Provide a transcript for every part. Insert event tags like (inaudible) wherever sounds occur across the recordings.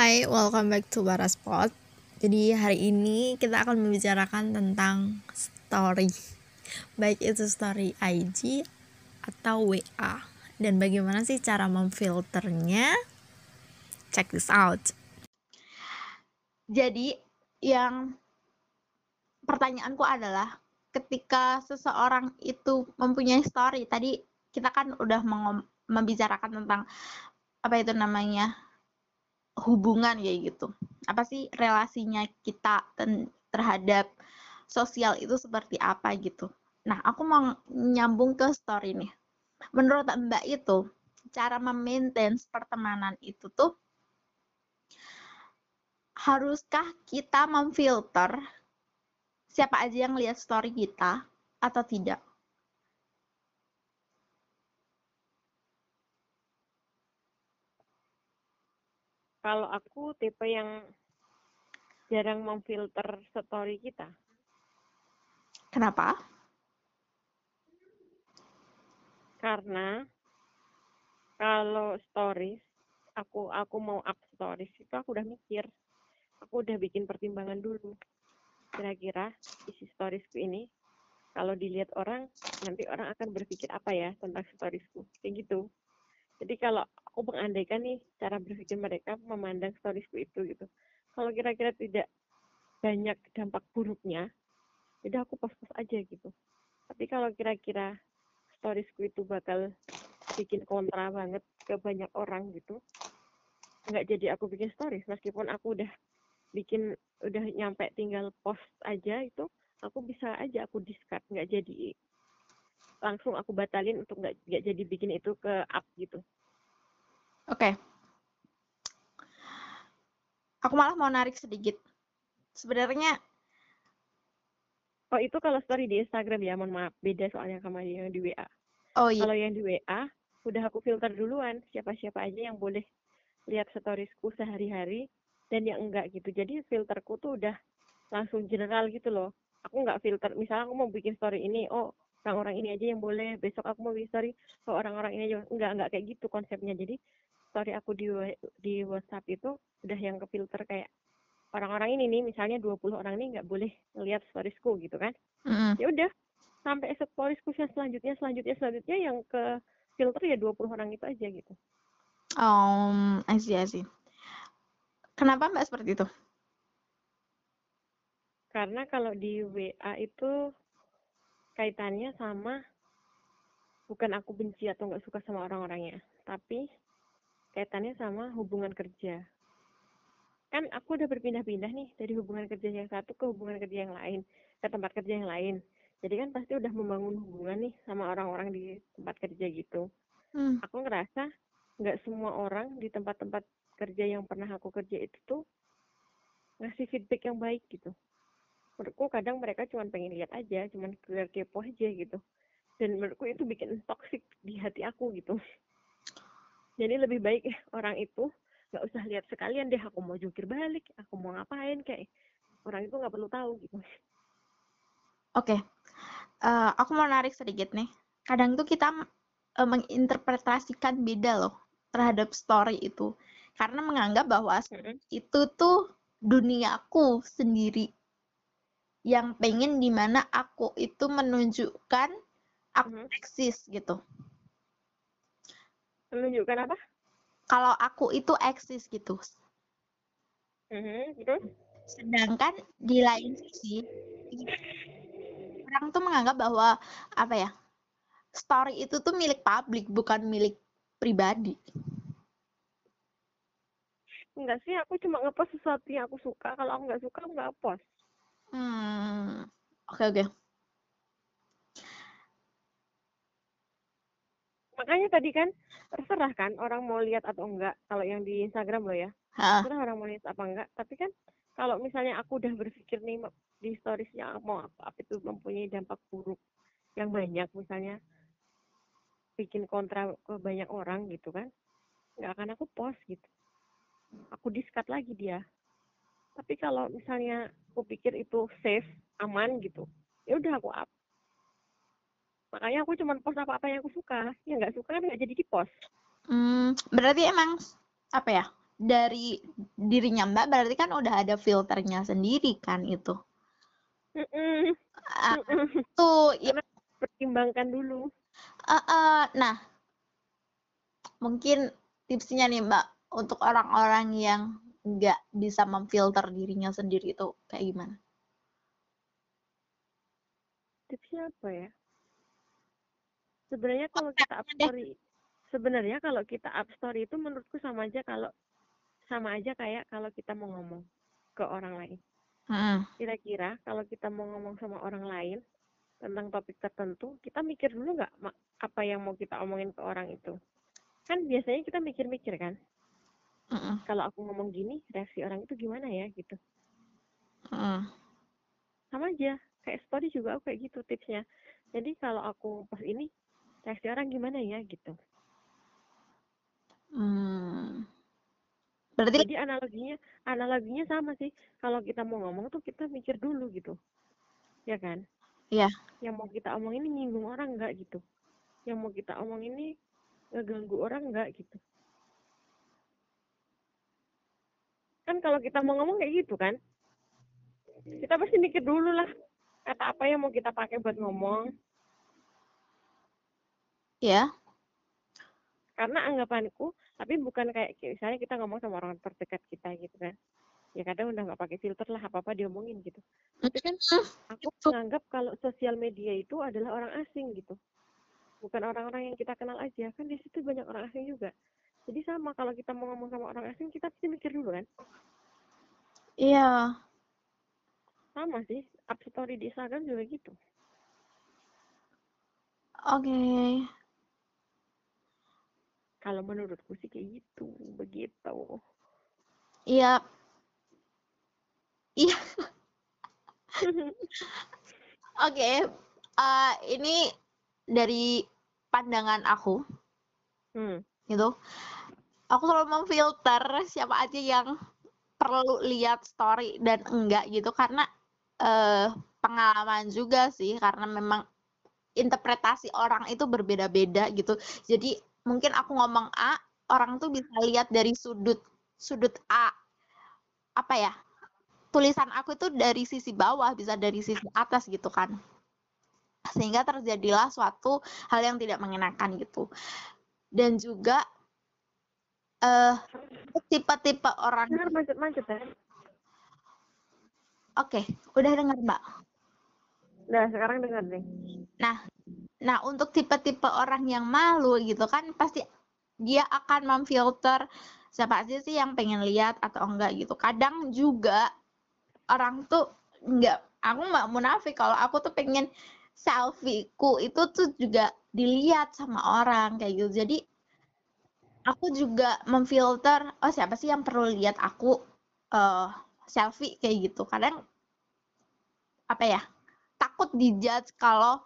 Hai, welcome back to Baraspot. Jadi hari ini kita akan membicarakan tentang story. Baik itu story IG atau WA. Dan bagaimana sih cara memfilternya? Check this out. Jadi yang pertanyaanku adalah ketika seseorang itu mempunyai story, tadi kita kan udah membicarakan tentang apa itu namanya hubungan kayak gitu. Apa sih relasinya kita terhadap sosial itu seperti apa gitu. Nah, aku mau nyambung ke story nih. Menurut Mbak itu, cara memaintain pertemanan itu tuh haruskah kita memfilter siapa aja yang lihat story kita atau tidak? Kalau aku tipe yang jarang memfilter story kita. Kenapa? Karena kalau stories, aku aku mau up stories itu aku udah mikir, aku udah bikin pertimbangan dulu. Kira-kira isi storiesku ini kalau dilihat orang nanti orang akan berpikir apa ya tentang storiesku kayak gitu jadi kalau aku mengandaikan nih cara berpikir mereka memandang storiesku itu gitu. Kalau kira-kira tidak banyak dampak buruknya jadi aku post-post aja gitu. Tapi kalau kira-kira storiesku itu bakal bikin kontra banget ke banyak orang gitu nggak jadi aku bikin stories. Meskipun aku udah bikin udah nyampe tinggal post aja itu aku bisa aja aku discard nggak jadi langsung aku batalin untuk nggak jadi bikin itu ke up gitu. Oke. Okay. Aku malah mau narik sedikit. Sebenarnya Oh itu kalau story di Instagram ya, mohon maaf beda soalnya sama yang di WA. Oh iya. Kalau yang di WA udah aku filter duluan siapa-siapa aja yang boleh lihat storiesku sehari-hari dan yang enggak gitu. Jadi filterku tuh udah langsung general gitu loh. Aku nggak filter. Misalnya aku mau bikin story ini, oh orang-orang ini aja yang boleh. Besok aku mau story ke orang-orang ini aja. Enggak enggak kayak gitu konsepnya. Jadi story aku di di WhatsApp itu udah yang ke filter kayak orang-orang ini nih misalnya 20 orang ini nggak boleh ngelihat storiesku gitu kan? Mm-hmm. ya udah sampai storiesku yang selanjutnya selanjutnya selanjutnya yang ke filter ya 20 orang itu aja gitu. Um I see, I see. kenapa mbak seperti itu? Karena kalau di WA itu kaitannya sama bukan aku benci atau nggak suka sama orang-orangnya, tapi kaitannya sama hubungan kerja. Kan aku udah berpindah-pindah nih dari hubungan kerja yang satu ke hubungan kerja yang lain, ke tempat kerja yang lain. Jadi kan pasti udah membangun hubungan nih sama orang-orang di tempat kerja gitu. Hmm. Aku ngerasa nggak semua orang di tempat-tempat kerja yang pernah aku kerja itu tuh ngasih feedback yang baik gitu menurutku kadang mereka cuma pengen lihat aja cuma sekedar kepo aja gitu. Dan menurutku itu bikin toxic di hati aku gitu. Jadi lebih baik orang itu nggak usah lihat sekalian deh aku mau jungkir balik aku mau ngapain kayak orang itu nggak perlu tahu gitu. Oke. Okay. uh, eh, aku mau narik sedikit nih. Kadang tuh kita uh, menginterpretasikan beda loh terhadap story itu. Karena menganggap bahwa mm -hmm. itu tuh duniaku sendiri yang pengen di mana aku itu menunjukkan aku mm -hmm. eksis gitu. Menunjukkan apa? Kalau aku itu eksis gitu. Mm -hmm. Gitu. Sedangkan di lain sisi orang tuh menganggap bahwa apa ya story itu tuh milik publik bukan milik pribadi. Enggak sih, aku cuma ngepost sesuatu yang aku suka. Kalau aku nggak suka, aku nggak post. Hmm, oke oke. Makanya tadi kan terserah kan orang mau lihat atau enggak kalau yang di Instagram lo ya. Ha. Terserah orang mau lihat apa enggak. Tapi kan kalau misalnya aku udah berpikir nih di storiesnya mau apa, apa itu mempunyai dampak buruk yang banyak misalnya bikin kontra ke banyak orang gitu kan nggak akan aku post gitu aku diskat lagi dia tapi kalau misalnya aku pikir itu safe aman gitu. Ya udah aku up. Makanya aku cuma post apa-apa yang aku suka. Yang nggak suka kan nggak jadi di post. Hmm, berarti emang apa ya? Dari dirinya Mbak berarti kan udah ada filternya sendiri kan itu. Mm-mm. tuh ya, Pertimbangkan dulu. eh, eh, nah. Mungkin tipsnya nih Mbak untuk orang-orang yang nggak bisa memfilter dirinya sendiri itu kayak gimana? Tipsnya apa ya? Sebenarnya kalau kita up story, sebenarnya kalau kita up story itu menurutku sama aja kalau sama aja kayak kalau kita mau ngomong ke orang lain. Mm, Kira-kira kalau kita mau ngomong sama orang lain tentang topik tertentu, kita mikir dulu nggak apa yang mau kita omongin ke orang itu? Kan biasanya kita mikir-mikir kan, mm, kalau aku ngomong gini, reaksi orang itu gimana ya gitu. mm. Sama aja, kayak story juga aku kayak gitu tipsnya. Jadi kalau aku pas ini, reaksi orang gimana ya gitu. Hmm. Berarti Jadi analoginya, analoginya sama sih. Kalau kita mau ngomong tuh kita mikir dulu gitu, ya kan? Iya. Yang mau kita omongin ini nyinggung orang nggak gitu. Yang mau kita omong ini ngeganggu orang nggak gitu. Kan kalau kita mau ngomong kayak gitu kan, kita pasti mikir dulu lah kata apa yang mau kita pakai buat ngomong. ya, Karena anggapanku, tapi bukan kayak misalnya kita ngomong sama orang terdekat kita gitu kan. Ya kadang udah nggak pakai filter lah apa-apa diomongin gitu. Tapi kan aku menganggap kalau sosial media itu adalah orang asing gitu. Bukan orang-orang yang kita kenal aja. Kan di situ banyak orang asing juga. Jadi sama kalau kita mau ngomong sama orang asing kita pasti mikir dulu kan. iya. Sama sih, up story di Instagram juga gitu. Oke. Kalau menurutku sih kayak gitu, begitu. Iya. Iya. (laughs) Oke. eh, ini dari pandangan aku hmm. gitu. Aku selalu memfilter siapa aja yang perlu lihat story dan enggak gitu karena eh pengalaman juga sih karena memang interpretasi orang itu berbeda-beda gitu. Jadi mungkin aku ngomong A, orang tuh bisa lihat dari sudut sudut A. Apa ya? Tulisan aku itu dari sisi bawah, bisa dari sisi atas gitu kan. Sehingga terjadilah suatu hal yang tidak mengenakan gitu. Dan juga eh tipe-tipe orang Dengar macet-macet ya. Oke, udah dengar Mbak. Nah, sekarang dengar deh. Nah, nah untuk tipe-tipe orang yang malu gitu kan pasti dia akan memfilter siapa aja sih yang pengen lihat atau enggak gitu. Kadang juga orang tuh enggak, aku nggak munafik kalau aku tuh pengen selfieku itu tuh juga dilihat sama orang kayak gitu. Jadi aku juga memfilter oh siapa sih yang perlu lihat aku eh selfie kayak gitu. Kadang apa ya? takut dijudge kalau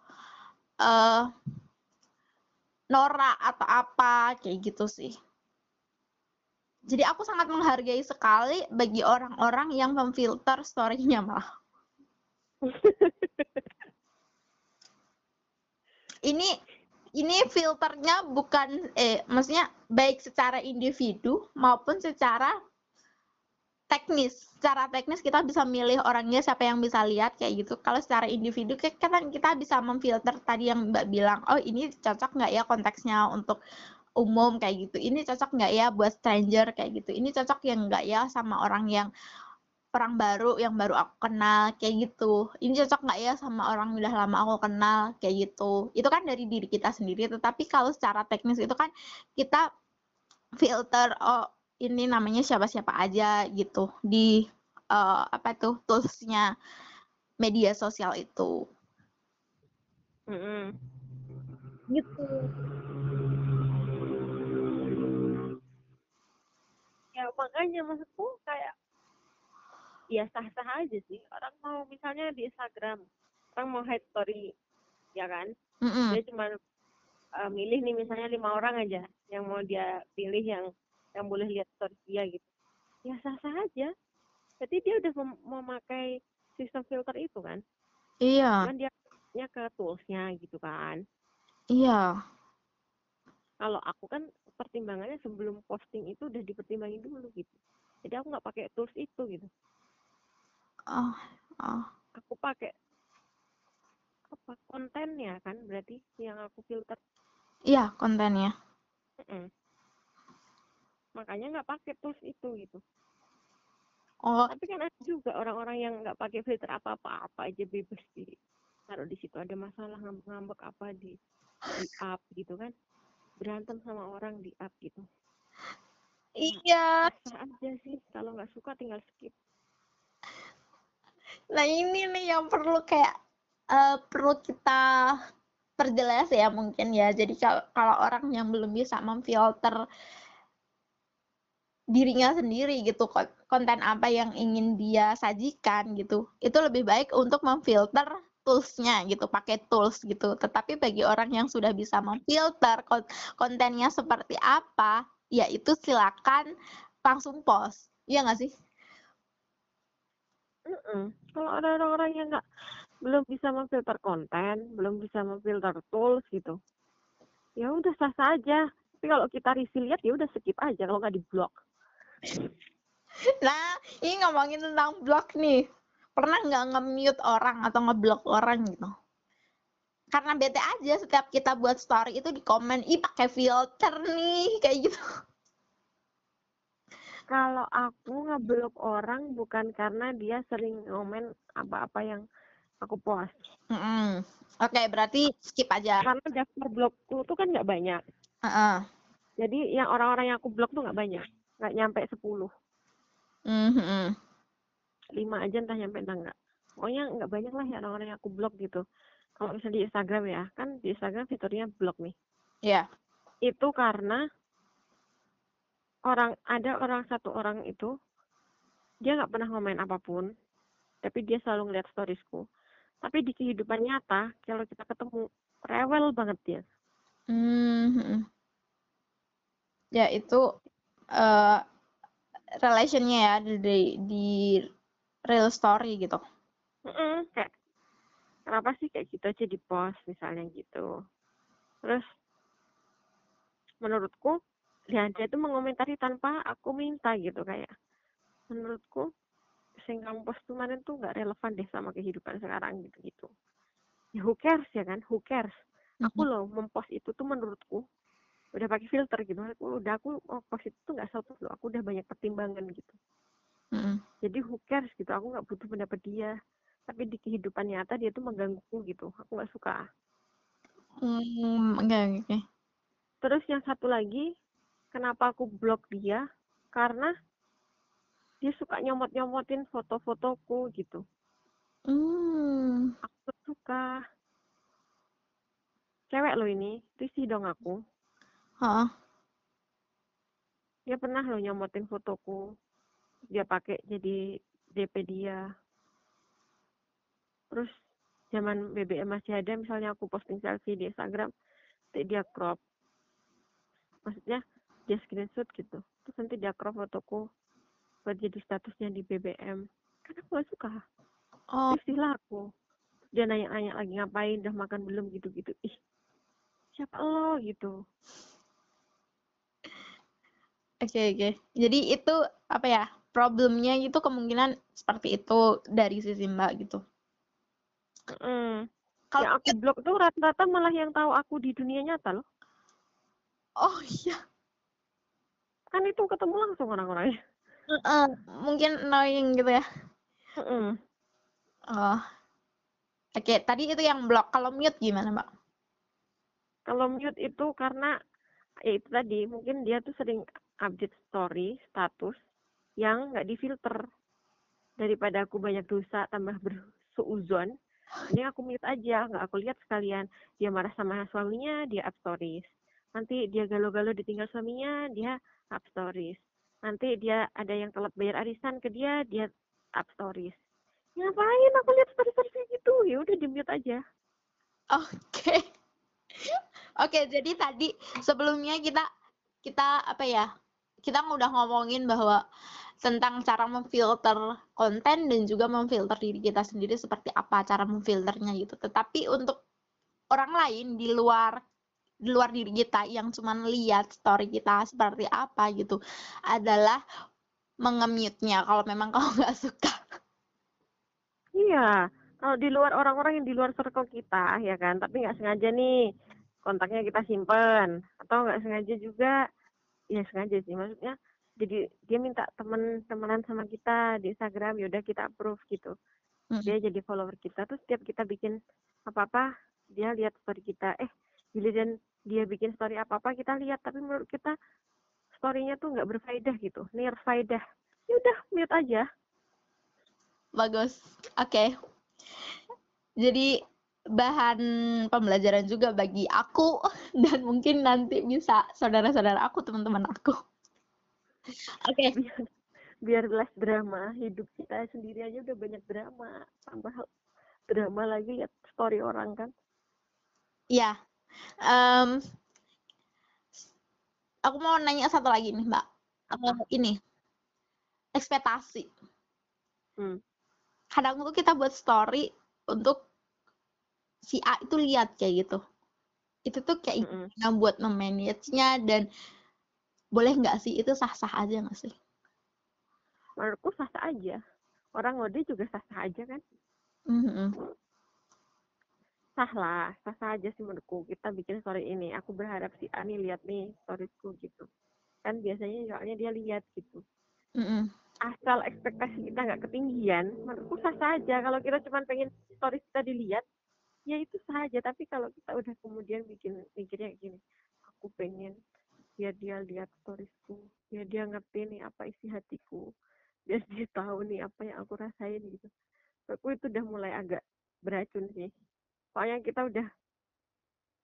eh Nora atau apa kayak gitu sih. Jadi aku sangat menghargai sekali bagi orang-orang yang memfilter story-nya malah. (laughs) Ini ini filternya bukan eh maksudnya baik secara individu maupun secara teknis. Secara teknis kita bisa milih orangnya siapa yang bisa lihat kayak gitu. Kalau secara individu kan kita, bisa memfilter tadi yang Mbak bilang, oh ini cocok nggak ya konteksnya untuk umum kayak gitu. Ini cocok nggak ya buat stranger kayak gitu. Ini cocok yang nggak ya sama orang yang orang baru yang baru aku kenal kayak gitu. Ini cocok nggak ya sama orang yang udah lama aku kenal kayak gitu. Itu kan dari diri kita sendiri. Tetapi kalau secara teknis itu kan kita filter oh ini namanya siapa-siapa aja gitu di eh, apa tuh toolsnya media sosial itu Mm-mm. gitu Ya makanya maksudku kayak ya sah-sah aja sih. Orang mau misalnya di Instagram, orang mau hide story, ya kan? Mm-mm. Dia cuma eh, milih nih misalnya lima orang aja yang mau dia pilih yang yang boleh lihat story dia gitu. Ya sah-sah aja. Jadi dia udah mem- memakai sistem filter itu kan. iya Cuman dia nya ke toolsnya gitu kan. iya Kalau aku kan pertimbangannya sebelum posting itu udah dipertimbangin dulu gitu jadi aku nggak pakai tools itu gitu Oh, oh. aku pakai apa kontennya kan berarti yang aku filter Iya, kontennya. Mm-mm. makanya nggak pakai tools itu gitu Oh, tapi kan ada juga orang-orang yang nggak pakai filter apa-apa apa aja bebas di taruh di situ ada masalah ngambek-ngambek apa di di up gitu kan berantem sama orang di up gitu iya. sah aja sih kalau nggak suka tinggal skip Nah, ini nih yang perlu kayak eh, perlu kita perjelas ya mungkin ya. Jadi kalau orang yang belum bisa memfilter dirinya sendiri gitu kon- konten apa yang ingin dia sajikan gitu itu lebih baik untuk memfilter toolsnya gitu pakai tools gitu tetapi bagi orang yang sudah bisa memfilter kon- kontennya seperti apa ya itu silakan langsung post iya nggak sih. Kalau ada orang-orang yang nggak belum bisa memfilter konten, belum bisa memfilter tools gitu, ya udah sah saja. Tapi kalau kita risih lihat ya udah skip aja kalau nggak diblok. Nah, ini ngomongin tentang blog nih. Pernah nggak nge-mute orang atau ngeblok orang gitu? Karena bete aja setiap kita buat story itu di komen, ih pakai filter nih, kayak gitu. Kalau aku ngeblok orang bukan karena dia sering ngomen apa-apa yang aku post. Mm-mm. Oke, berarti skip aja. Karena daftar blokku tuh kan nggak banyak. Heeh. Jadi yang orang-orang yang aku blok tuh nggak banyak. Nggak nyampe 10. Mhm. 5 aja entah nyampe entah nggak. Pokoknya nggak banyak lah ya orang-orang yang aku blok gitu. Kalau misalnya di Instagram ya, kan di Instagram fiturnya blok nih. Ya. itu karena orang ada orang satu orang itu dia nggak pernah ngomain apa pun tapi dia selalu ngeliat storiesku tapi di kehidupan nyata kalau kita ketemu rewel banget dia Mhm. Ya, itu eh relationnya ya di di real story gitu. Mm-mm, kayak kenapa sih kayak gitu aja di post misalnya gitu terus menurutku ya dia tuh mengomentari tanpa aku minta gitu kayak menurutku sing kamu post kemarin tuh nggak relevan deh sama kehidupan sekarang gitu gitu. Ya who cares ya kan? Who cares? Aku loh mempost itu tuh menurutku udah pakai filter gitu. Aku udah aku oh, post itu tuh nggak self loh. Aku udah banyak pertimbangan gitu. Mhm. jadi who cares gitu? Aku nggak butuh pendapat dia. Tapi di kehidupan nyata dia tuh menggangguku gitu. Aku nggak suka. Hmm, oke oke oke. terus yang satu lagi kenapa aku blok dia? Karena dia suka nyomot nyomotin foto-fotoku gitu. Hmm. aku suka. Cewek lo ini risih dong aku. Heeh. dia pernah lo nyomotin fotoku. Dia pakai jadi DP dia. Terus zaman BBM masih ada misalnya aku posting selfie di Instagram dia crop. Maksudnya dia screenshot gitu. Terus nanti dia crop fotoku buat jadi statusnya di BBM kan aku gak suka. Oh, istilah aku dia nanya-nanya lagi ngapain? Udah makan belum? gitu-gitu. Ih siapa lo? gitu. Oke oke. Jadi itu apa ya? Problemnya itu kemungkinan seperti itu dari sisi Mbak gitu. Mm. Kalau aku blok tuh rata-rata malah yang tahu aku di dunia nyata loh. Oh iya, kan itu ketemu langsung orang-orangnya Heeh, mungkin annoying gitu ya. Mm-mm. Oh. Oke, tadi itu yang blok. Kalau mute gimana, Mbak? kalau mute itu karena ya itu tadi mungkin dia tuh sering update story status yang nggak difilter daripada aku banyak dosa tambah bersuuzon ini aku mute aja nggak aku lihat sekalian dia marah sama suaminya dia up stories nanti dia galau-galau ditinggal suaminya dia up stories nanti dia ada yang telat bayar arisan ke dia dia up stories ngapain aku lihat kayak gitu ya udah di mute aja Oke. (laughs) Oke, jadi tadi sebelumnya kita kita apa ya? Kita udah ngomongin bahwa tentang cara memfilter konten dan juga memfilter diri kita sendiri seperti apa cara memfilternya gitu. Tetapi untuk orang lain di luar di luar diri kita yang cuman lihat story kita seperti apa gitu adalah mengemute-nya kalau memang (laughs) kau nggak suka. Iya, kalau di luar orang-orang yang di luar circle kita ya kan, tapi nggak sengaja nih kontaknya kita simpen. Atau nggak sengaja juga ya sengaja sih. Maksudnya jadi dia minta temen temenan sama kita di Instagram yaudah kita approve gitu. Mm. dia jadi follower kita terus setiap kita bikin apa apa dia lihat story kita. Eh giliran dia bikin story apa apa kita lihat tapi menurut kita storynya tuh nggak berfaedah gitu nirfaedah ya udah mute aja Bagus. Oke. Jadi bahan pembelajaran juga bagi aku (laughs) dan mungkin nanti bisa saudara-saudara aku, teman-teman aku. Oke. (laughs) biar less drama hidup kita sendiri aja udah banyak drama tambah drama lagi lihat story orang kan Ya. Em, aku mau nanya satu lagi nih, Mbak. Eh, ini ekspektasi. Hmm. Kadang tuh kita buat story untuk si A itu lihat kayak gitu. Itu tuh kayak Mm-mm. gimana buat memanage-nya dan boleh nggak sih itu sah-sah aja nggak sih? menurutku sah sah aja orang ngode juga sah sah aja kan Mhm. Sah lah sah sah aja sih menurutku. Kita bikin story ini aku berharap si Ani lihat nih storiesku gitu. Kan biasanya soalnya dia lihat gitu. Mhm. asal ekspektasi kita nggak ketinggian menurutku sah sah aja. Kalau kita cuma pengen stories kita dilihat ya itu sah aja. Tapi kalau kita udah kemudian bikin mikirnya gini aku pengen biar dia lihat storiesku biar dia ngerti nih apa isi hatiku biar dia tahu nih apa yang aku rasain gitu. Aku itu udah mulai agak beracun sih soalnya kita udah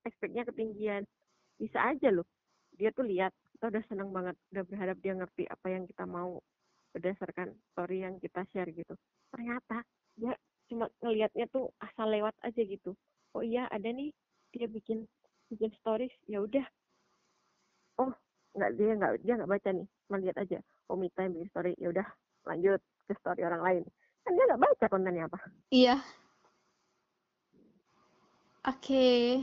expect-nya ketinggian. Bisa aja loh. Dia tuh lihat kita udah seneng banget udah berharap dia ngerti apa yang kita mau berdasarkan story yang kita share gitu. Ternyata dia cuma ngelihatnya tuh asal lewat aja gitu. Oh iya ada nih. Dia bikin bikin stories. Ya udah. Oh nggak dia nggak dia nggak baca nih. Cuma aja. Oh Mita yang bikin story. Ya udah lanjut ke story orang lain. Kan dia nggak baca kontennya apa. Iya. Oke.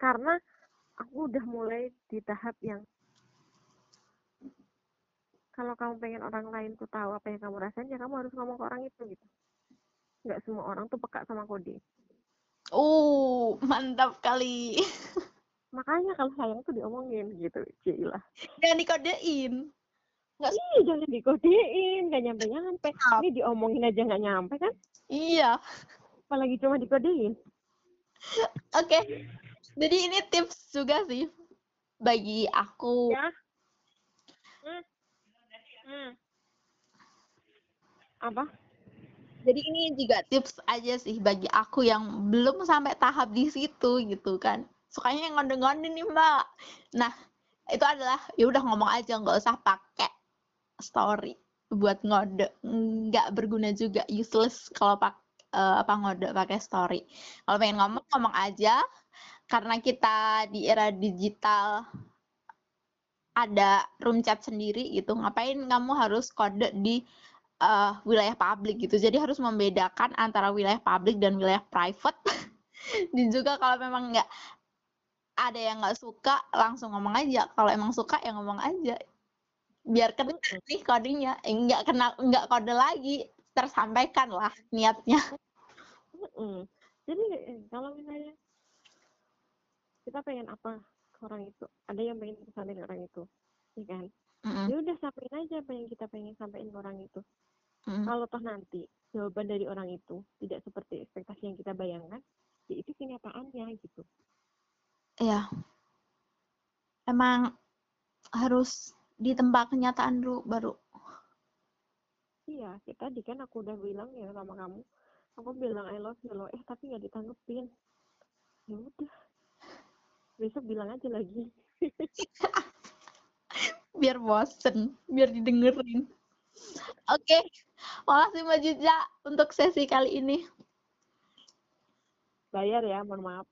karena aku udah mulai di tahap yang kalau kamu pengen orang lain tuh tahu apa yang kamu rasain ya kamu harus ngomong ke orang itu gitu nggak semua orang tuh peka sama kode Uh, mantap kali. makanya kalau sayang tuh diomongin gitu Cila Jangan dikodein. Ih, jangan dikodein nggak nyampe nyampe ini diomongin aja nggak nyampe kan Iya. Apalagi cuma dikodein Oke. Jadi ini tips juga sih bagi aku. ya hmm. Hmm. apa Jadi ini juga tips aja sih bagi aku yang belum sampai tahap di situ gitu kan. Sukanya yang ngonde-ngonde nih, Mbak. Nah, itu adalah ya udah ngomong aja nggak usah pakai story buat ngode. Nggak berguna juga, useless kalau pak eh, apa ngode pakai story. Kalau pengen ngomong ngomong aja karena kita di era digital ada room chat sendiri gitu. Ngapain kamu harus kode di eh, wilayah publik gitu. Jadi harus membedakan antara wilayah publik dan wilayah private. (laughs) Dan juga kalau memang nggak ada yang nggak suka, langsung ngomong aja. Kalau emang suka ya ngomong aja. Biar kena nih kodenya. Eh, nggak kena nggak kode lagi. Tersampaikan lah niatnya. Mm-mm. jadi eh, kalau misalnya kita pengen apa ke orang itu ada yang pengen kita ke orang itu ya kan Mm-mm, ya udah sampaikan aja apa yang kita pengen sampaikan ke orang itu mm-mm. kalau toh nanti jawaban dari orang itu tidak seperti ekspektasi yang kita bayangkan ya itu kenyataannya gitu Iya. Emang harus ditempa kenyataan dulu baru. Iya kita tadi kan aku udah bilang ya sama kamu. Aku bilang I love you loh. Eh tapi nggak ditanggepin. Ya udah. Besok bilang aja lagi. (laughs) Biar bosen, biar didengerin. Oke, makasih Mbak Jica untuk sesi kali ini. bayar ya mohon maaf